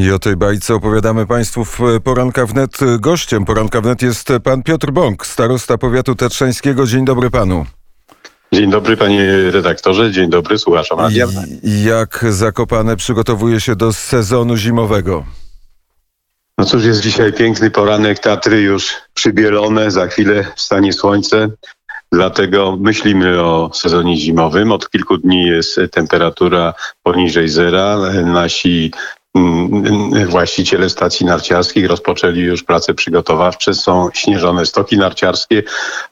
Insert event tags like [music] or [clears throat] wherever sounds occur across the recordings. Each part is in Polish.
I o tej bajce opowiadamy Państwu w Poranka Wnet. Gościem Poranka Wnet jest pan Piotr Bąk, starosta powiatu tatrzańskiego. Dzień dobry panu. Dzień dobry panie redaktorze, dzień dobry słuchaczom. Jak Zakopane przygotowuje się do sezonu zimowego? No cóż, jest dzisiaj piękny poranek, Tatry już przybielone, za chwilę wstanie słońce. Dlatego myślimy o sezonie zimowym. Od kilku dni jest temperatura poniżej zera. Nasi właściciele stacji narciarskich rozpoczęli już prace przygotowawcze. Są śnieżone stoki narciarskie.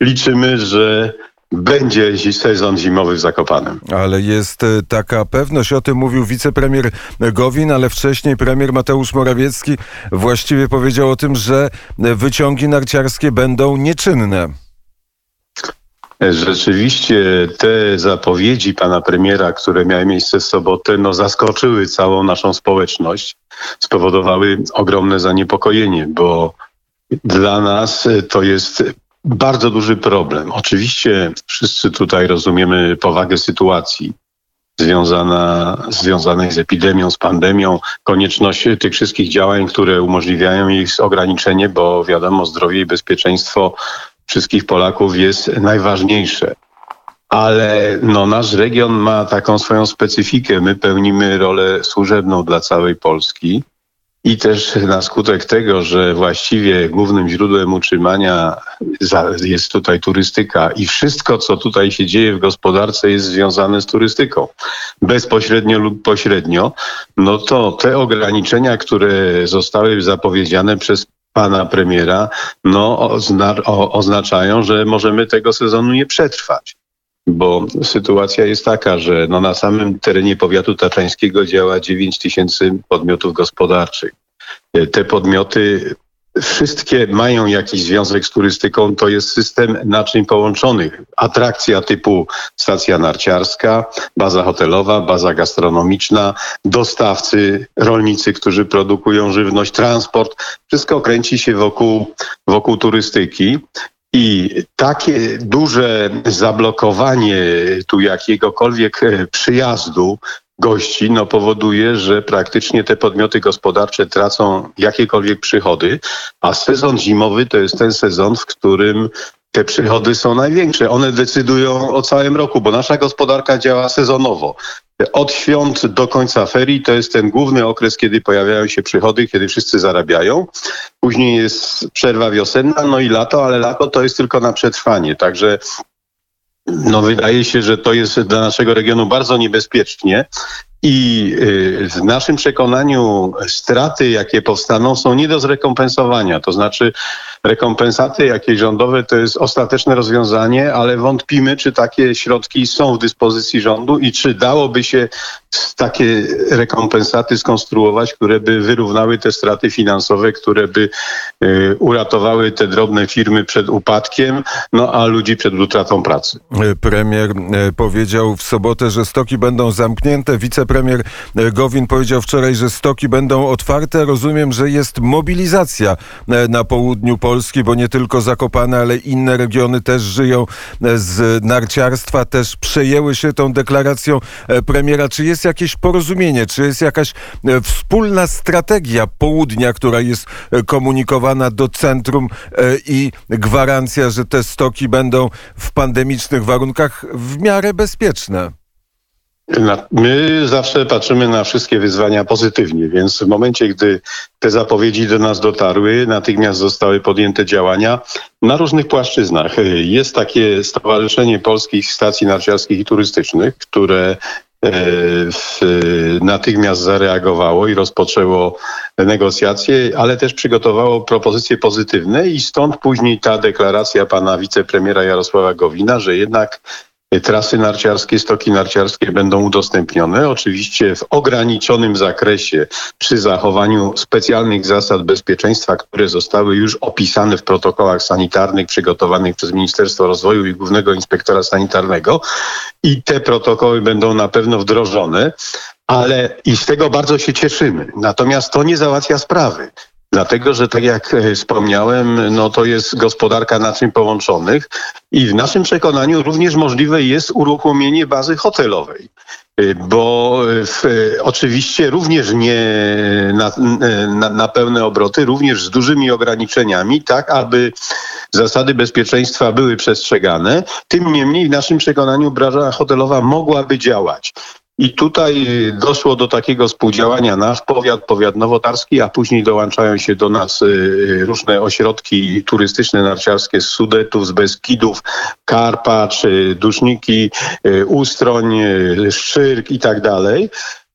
Liczymy, że będzie sezon zimowy w Zakopanem. Ale jest e, taka pewność, o tym mówił wicepremier Gowin, ale wcześniej premier Mateusz Morawiecki właściwie powiedział o tym, że wyciągi narciarskie będą nieczynne. Rzeczywiście te zapowiedzi pana premiera, które miały miejsce w sobotę, no zaskoczyły całą naszą społeczność, spowodowały ogromne zaniepokojenie, bo dla nas to jest bardzo duży problem. Oczywiście wszyscy tutaj rozumiemy powagę sytuacji związana, związanej z epidemią, z pandemią, konieczność tych wszystkich działań, które umożliwiają ich ograniczenie, bo wiadomo, zdrowie i bezpieczeństwo wszystkich Polaków jest najważniejsze. Ale no, nasz region ma taką swoją specyfikę. My pełnimy rolę służebną dla całej Polski. I też na skutek tego, że właściwie głównym źródłem utrzymania jest tutaj turystyka i wszystko, co tutaj się dzieje w gospodarce jest związane z turystyką, bezpośrednio lub pośrednio, no to te ograniczenia, które zostały zapowiedziane przez pana premiera, no ozna oznaczają, że możemy tego sezonu nie przetrwać bo sytuacja jest taka, że no na samym terenie powiatu taczańskiego działa 9 tysięcy podmiotów gospodarczych. Te podmioty wszystkie mają jakiś związek z turystyką. To jest system naczyń połączonych. Atrakcja typu stacja narciarska, baza hotelowa, baza gastronomiczna, dostawcy, rolnicy, którzy produkują żywność, transport. Wszystko kręci się wokół, wokół turystyki. I takie duże zablokowanie tu jakiegokolwiek e, przyjazdu gości no, powoduje, że praktycznie te podmioty gospodarcze tracą jakiekolwiek przychody, a sezon zimowy to jest ten sezon, w którym te przychody są największe. One decydują o całym roku, bo nasza gospodarka działa sezonowo. Od świąt do końca ferii to jest ten główny okres, kiedy pojawiają się przychody, kiedy wszyscy zarabiają. Później jest przerwa wiosenna, no i lato, ale lato to jest tylko na przetrwanie. Także no wydaje się, że to jest dla naszego regionu bardzo niebezpiecznie. I y, w naszym przekonaniu straty, jakie powstaną, są nie do zrekompensowania. To znaczy, rekompensaty jakieś rządowe to jest ostateczne rozwiązanie, ale wątpimy, czy takie środki są w dyspozycji rządu i czy dałoby się takie rekompensaty skonstruować, które by wyrównały te straty finansowe, które by y, uratowały te drobne firmy przed upadkiem, no a ludzi przed utratą pracy. Premier e, powiedział w sobotę, że stoki będą zamknięte. Wicepremier e, Gowin powiedział wczoraj, że stoki będą otwarte. Rozumiem, że jest mobilizacja e, na południu Polski, bo nie tylko Zakopane, ale inne regiony też żyją z narciarstwa, też przejęły się tą deklaracją premiera. Czy jest jakieś porozumienie, czy jest jakaś e, wspólna strategia południa, która jest e, komunikowana do centrum e, i gwarancja, że te stoki będą w pandemicznych warunkach w miarę bezpieczne? My zawsze patrzymy na wszystkie wyzwania pozytywnie, więc w momencie, gdy te zapowiedzi do nas dotarły, natychmiast zostały podjęte działania na różnych płaszczyznach. Jest takie Stowarzyszenie Polskich Stacji Narciarskich i Turystycznych, które w, natychmiast zareagowało i rozpoczęło negocjacje, ale też przygotowało propozycje pozytywne i stąd później ta deklaracja pana wicepremiera Jarosława Gowina, że jednak Trasy narciarskie, stoki narciarskie będą udostępnione, oczywiście w ograniczonym zakresie, przy zachowaniu specjalnych zasad bezpieczeństwa, które zostały już opisane w protokołach sanitarnych przygotowanych przez Ministerstwo Rozwoju i Głównego Inspektora Sanitarnego. I te protokoły będą na pewno wdrożone, ale i z tego bardzo się cieszymy. Natomiast to nie załatwia sprawy Dlatego, że tak jak e, wspomniałem, no to jest gospodarka naczyń połączonych i w naszym przekonaniu również możliwe jest uruchomienie bazy hotelowej. Y, bo y, w, oczywiście również nie na, na, na, pełne obroty, również z dużymi ograniczeniami, tak aby zasady bezpieczeństwa były przestrzegane. Tym niemniej w naszym przekonaniu branża hotelowa mogłaby działać. I tutaj doszło do takiego współdziałania nasz powiat, powiat nowotarski, a później dołączają się do nas y, różne ośrodki turystyczne, narciarskie z Sudetów, z Beskidów, Karpacz, Duszniki, y, Ustroń, y, Szczyrk i tak dalej.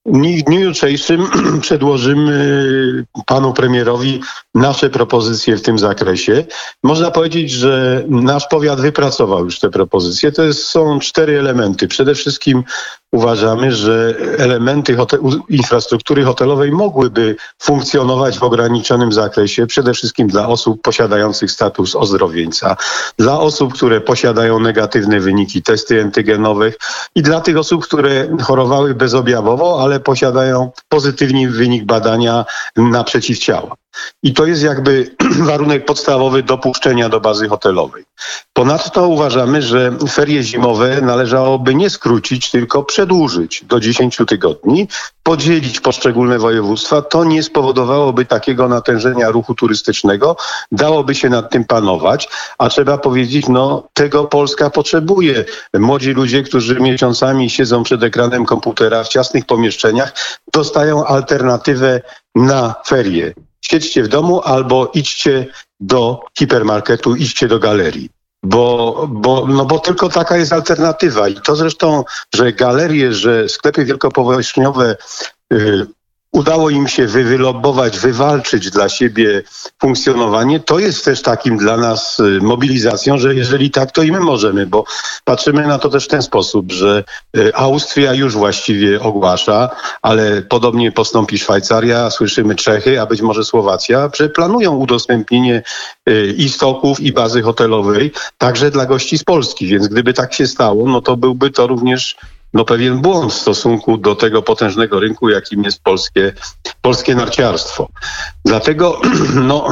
W dniu jutrzejszym [clears throat] przedłożymy panu premierowi nasze propozycje w tym zakresie. Można powiedzieć, że nasz powiat wypracował już te propozycje. To jest, są cztery elementy. Przede wszystkim uważamy, że elementy hotel, infrastruktury hotelowej mogłyby funkcjonować w ograniczonym zakresie, przede wszystkim dla osób posiadających status ozdrowieńca, dla osób, które posiadają negatywne wyniki testy antygenowych i dla tych osób, które chorowały bezobjawowo, ale posiadają pozytywny wynik badania na przeciwciała. I to jest jakby [clears throat] warunek podstawowy dopuszczenia do bazy hotelowej. Ponadto uważamy, że ferie zimowe należałoby nie skrócić, tylko przedłużyć do 10 tygodni, podzielić poszczególne województwa. To nie spowodowałoby takiego natężenia ruchu turystycznego, dałoby się nad tym panować, a trzeba powiedzieć, no tego Polska potrzebuje. Młodzi ludzie, którzy miesiącami siedzą przed ekranem komputera w ciasnych pomieszczeniach, dostają alternatywę na ferie siedźcie w domu albo idźcie do hipermarketu, idźcie do galerii. Bo, bo, no bo tylko taka jest alternatywa. I to zresztą, że galerie, że sklepy wielkopowierzchniowe y, udało im się wylobować, wywalczyć dla siebie funkcjonowanie, to jest też takim dla nas y, mobilizacją, że jeżeli tak, to i my możemy, bo patrzymy na to też w ten sposób, że y, Austria już właściwie ogłasza, ale podobnie postąpi Szwajcaria, słyszymy Czechy, a być może Słowacja, że planują udostępnienie y, i i bazy hotelowej, także dla gości z Polski. Więc gdyby tak się stało, no to byłby to również no, pewien błąd w stosunku do tego potężnego rynku, jakim jest polskie, polskie narciarstwo. Dlatego [clears throat] no,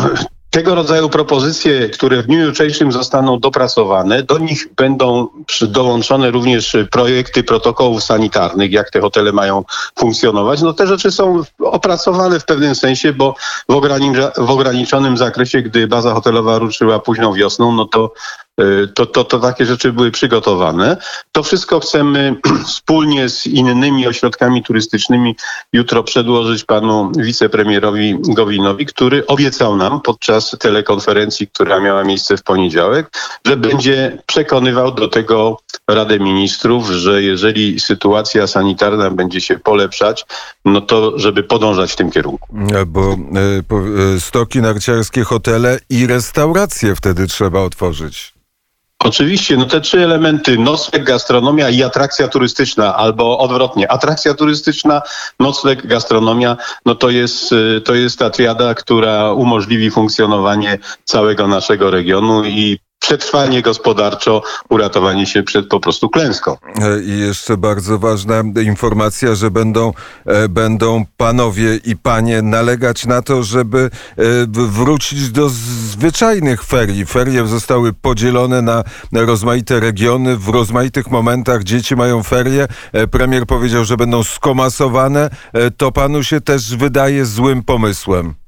tego rodzaju propozycje, które w dniu jutrzejszym zostaną dopracowane, do nich będą dołączone również projekty protokołów sanitarnych, jak te hotele mają funkcjonować. No te rzeczy są opracowane w pewnym sensie, bo w, w ograniczonym zakresie, gdy baza hotelowa ruszyła późną wiosną, no to to, to, to takie rzeczy były przygotowane. To wszystko chcemy [clears throat] wspólnie z innymi ośrodkami turystycznymi jutro przedłożyć panu wicepremierowi Gowinowi, który obiecał nam podczas telekonferencji, która miała miejsce w poniedziałek, że będzie przekonywał do tego Radę Ministrów, że jeżeli sytuacja sanitarna będzie się polepszać, no to żeby podążać w tym kierunku. Bo e, stoki narciarskie, hotele i restauracje wtedy trzeba otworzyć. Oczywiście, no te trzy elementy, nocleg, gastronomia i atrakcja turystyczna, albo odwrotnie, atrakcja turystyczna, nocleg, gastronomia, no to jest, y, to jest ta triada, która umożliwi funkcjonowanie całego naszego regionu i przetrwanie gospodarczo, uratowanie się przed po prostu klęską. E, I jeszcze bardzo ważna informacja, że będą, e, będą panowie i panie nalegać na to, żeby e, wrócić do zwyczajnych ferii. Ferie zostały podzielone na rozmaite regiony. W rozmaitych momentach dzieci mają ferie. Premier powiedział, że będą skomasowane. To panu się też wydaje złym pomysłem.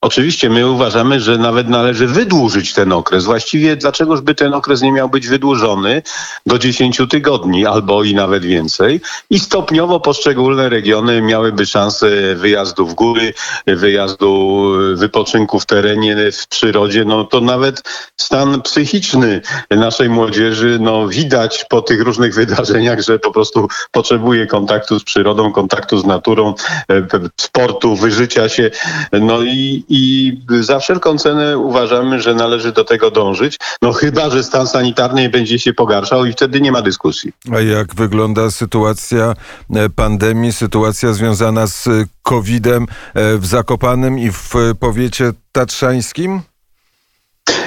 Oczywiście my uważamy, że nawet należy wydłużyć ten okres. Właściwie dlaczegoż by ten okres nie miał być wydłużony do 10 tygodni albo i nawet więcej i stopniowo poszczególne regiony miałyby szansę wyjazdu w góry, wyjazdu wypoczynku w terenie, w przyrodzie. No to nawet stan psychiczny naszej młodzieży no widać po tych różnych wydarzeniach, że po prostu potrzebuje kontaktu z przyrodą, kontaktu z naturą, e, sportu, wyżycia się. No i, i za wszelką cenę uważamy, że należy do tego dążyć. No chyba, że stan sanitarny będzie się pogarszał i wtedy nie ma dyskusji. A jak wygląda sytuacja e, pandemii, sytuacja związana z COVID-em e, w Zakopanem i w powiecie tatrzańskim?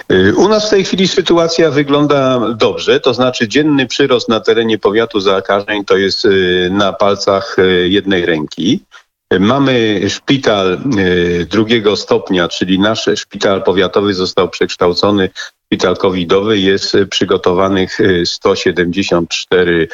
E, u nas w tej chwili sytuacja wygląda dobrze, to znaczy dzienny przyrost na terenie powiatu zakażeń to jest na palcach jednej ręki. Mamy szpital e, drugiego stopnia, czyli nasz szpital powiatowy został przekształcony szpital covidowy. Jest przygotowanych e, 174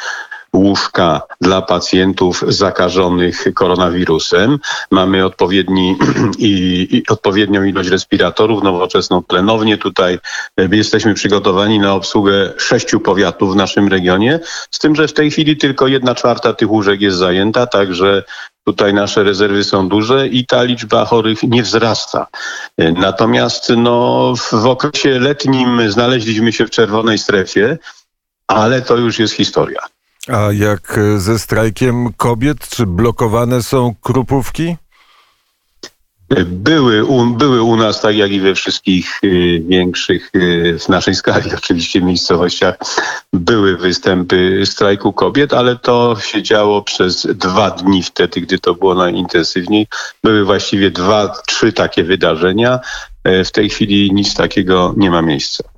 łóżka dla pacjentów zakażonych koronawirusem. Mamy odpowiedni [clears throat] i, i odpowiednią ilość respiratorów, nowoczesną tlenownię. Tutaj e, jesteśmy przygotowani na obsługę sześciu powiatów w naszym regionie, z tym, że w tej chwili tylko jedna czwarta tych łóżek jest zajęta, także Tutaj nasze rezerwy są duże i ta liczba chorych nie wzrasta. E, Natomiast no, w okresie letnim znaleźliśmy się w czerwonej strefie, ale to już jest historia. A jak ze strajkiem kobiet? Czy blokowane są krupówki? Były u, były u nas, tak jak i we wszystkich y, większych y, w naszej skali [laughs] oczywiście miejscowościach, były występy strajku kobiet, ale to się działo przez dwa dni wtedy, gdy to było najintensywniej. Były właściwie dwa, trzy takie wydarzenia. E, W tej chwili nic takiego nie ma miejsca.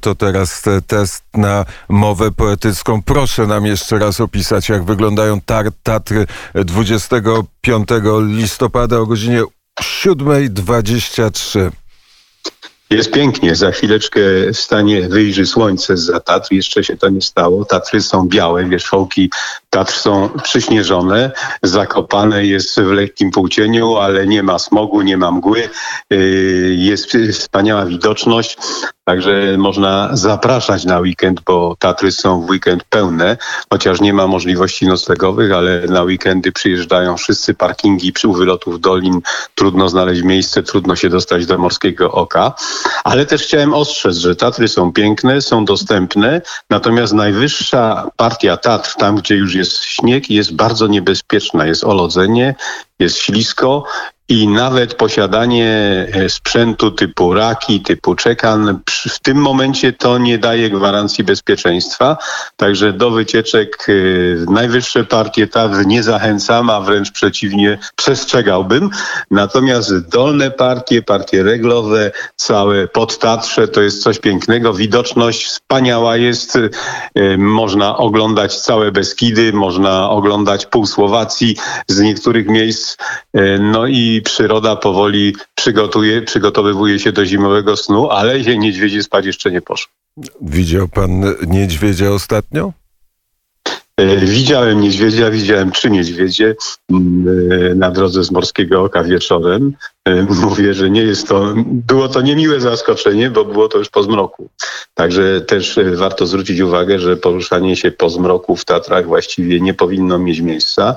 To teraz test na mowę poetycką. Proszę nam jeszcze raz opisać, jak wyglądają tar- Tatry 25 listopada o godzinie 7.23. Jest pięknie. Za chwileczkę stanie, wyjrzy słońce z Tatr. Jeszcze się to nie stało. Tatry są białe, wierzchołki Tatr są przyśnieżone. Zakopane jest w lekkim półcieniu, ale nie ma smogu, nie ma mgły. Yy, Jest wspaniała widoczność. Także można zapraszać na weekend, bo Tatry są w weekend pełne, chociaż nie ma możliwości noclegowych, ale na weekendy przyjeżdżają wszyscy parkingi przy wylotów dolin. Trudno znaleźć miejsce, trudno się dostać do Morskiego Oka. Ale też chciałem ostrzec, że Tatry są piękne, są dostępne, natomiast najwyższa partia Tatr, tam gdzie już jest śnieg, jest bardzo niebezpieczna. Jest olodzenie, jest ślisko i nawet posiadanie e, sprzętu typu raki, typu czekan, w tym momencie to nie daje gwarancji bezpieczeństwa. Także do wycieczek e, najwyższe partie Tatr nie zachęcam, a wręcz przeciwnie, przestrzegałbym. Natomiast dolne partie, partie reglowe, całe podtatrze to jest coś pięknego. Widoczność wspaniała jest. E, Można oglądać całe Beskidy, można oglądać pół Słowacji z niektórych miejsc. No i przyroda powoli przygotuje, przygotowywuje się do zimowego snu, ale się niedźwiedzie spać jeszcze nie poszło. Widział pan niedźwiedzia ostatnio? E, Widziałem niedźwiedzia, widziałem trzy niedźwiedzie mm, e, na drodze z Morskiego Oka wieczorem. E, Mówię, że nie jest to, było to niemiłe zaskoczenie, bo było to już po zmroku. Także też warto zwrócić uwagę, że poruszanie się po zmroku w Tatrach właściwie nie powinno mieć miejsca,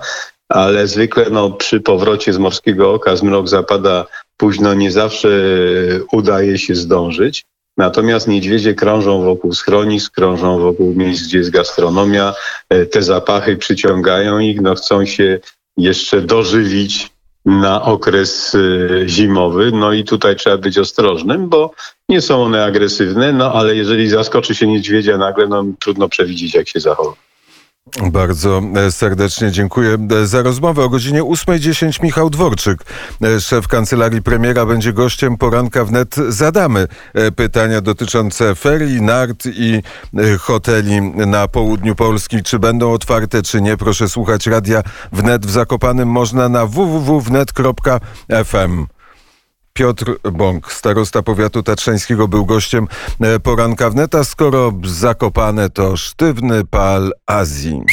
ale zwykle no, przy powrocie z Morskiego Oka zmrok zapada późno, nie zawsze e, udaje się zdążyć. Natomiast niedźwiedzie krążą wokół schronisk, krążą wokół miejsc, gdzie jest gastronomia. E, Te zapachy przyciągają ich, no chcą się jeszcze dożywić na okres e, zimowy. No i tutaj trzeba być ostrożnym, bo nie są one agresywne, no ale jeżeli zaskoczy się niedźwiedzia nagle, no trudno przewidzieć, jak się zachowa. Bardzo e, serdecznie dziękuję e, za rozmowę. O godzinie 8.10 Michał Dworczyk, e, szef kancelarii premiera, będzie gościem poranka wnet. Zadamy pytania dotyczące ferii, nart i hoteli na południu Polski. Czy będą otwarte, czy nie? Proszę słuchać radia wnet w Zakopanym. Można na www.wnet.fm. Piotr Bąk, starosta powiatu tatrzańskiego, był gościem e, poranka wneta. Skoro Zakopane to sztywny pal Azji.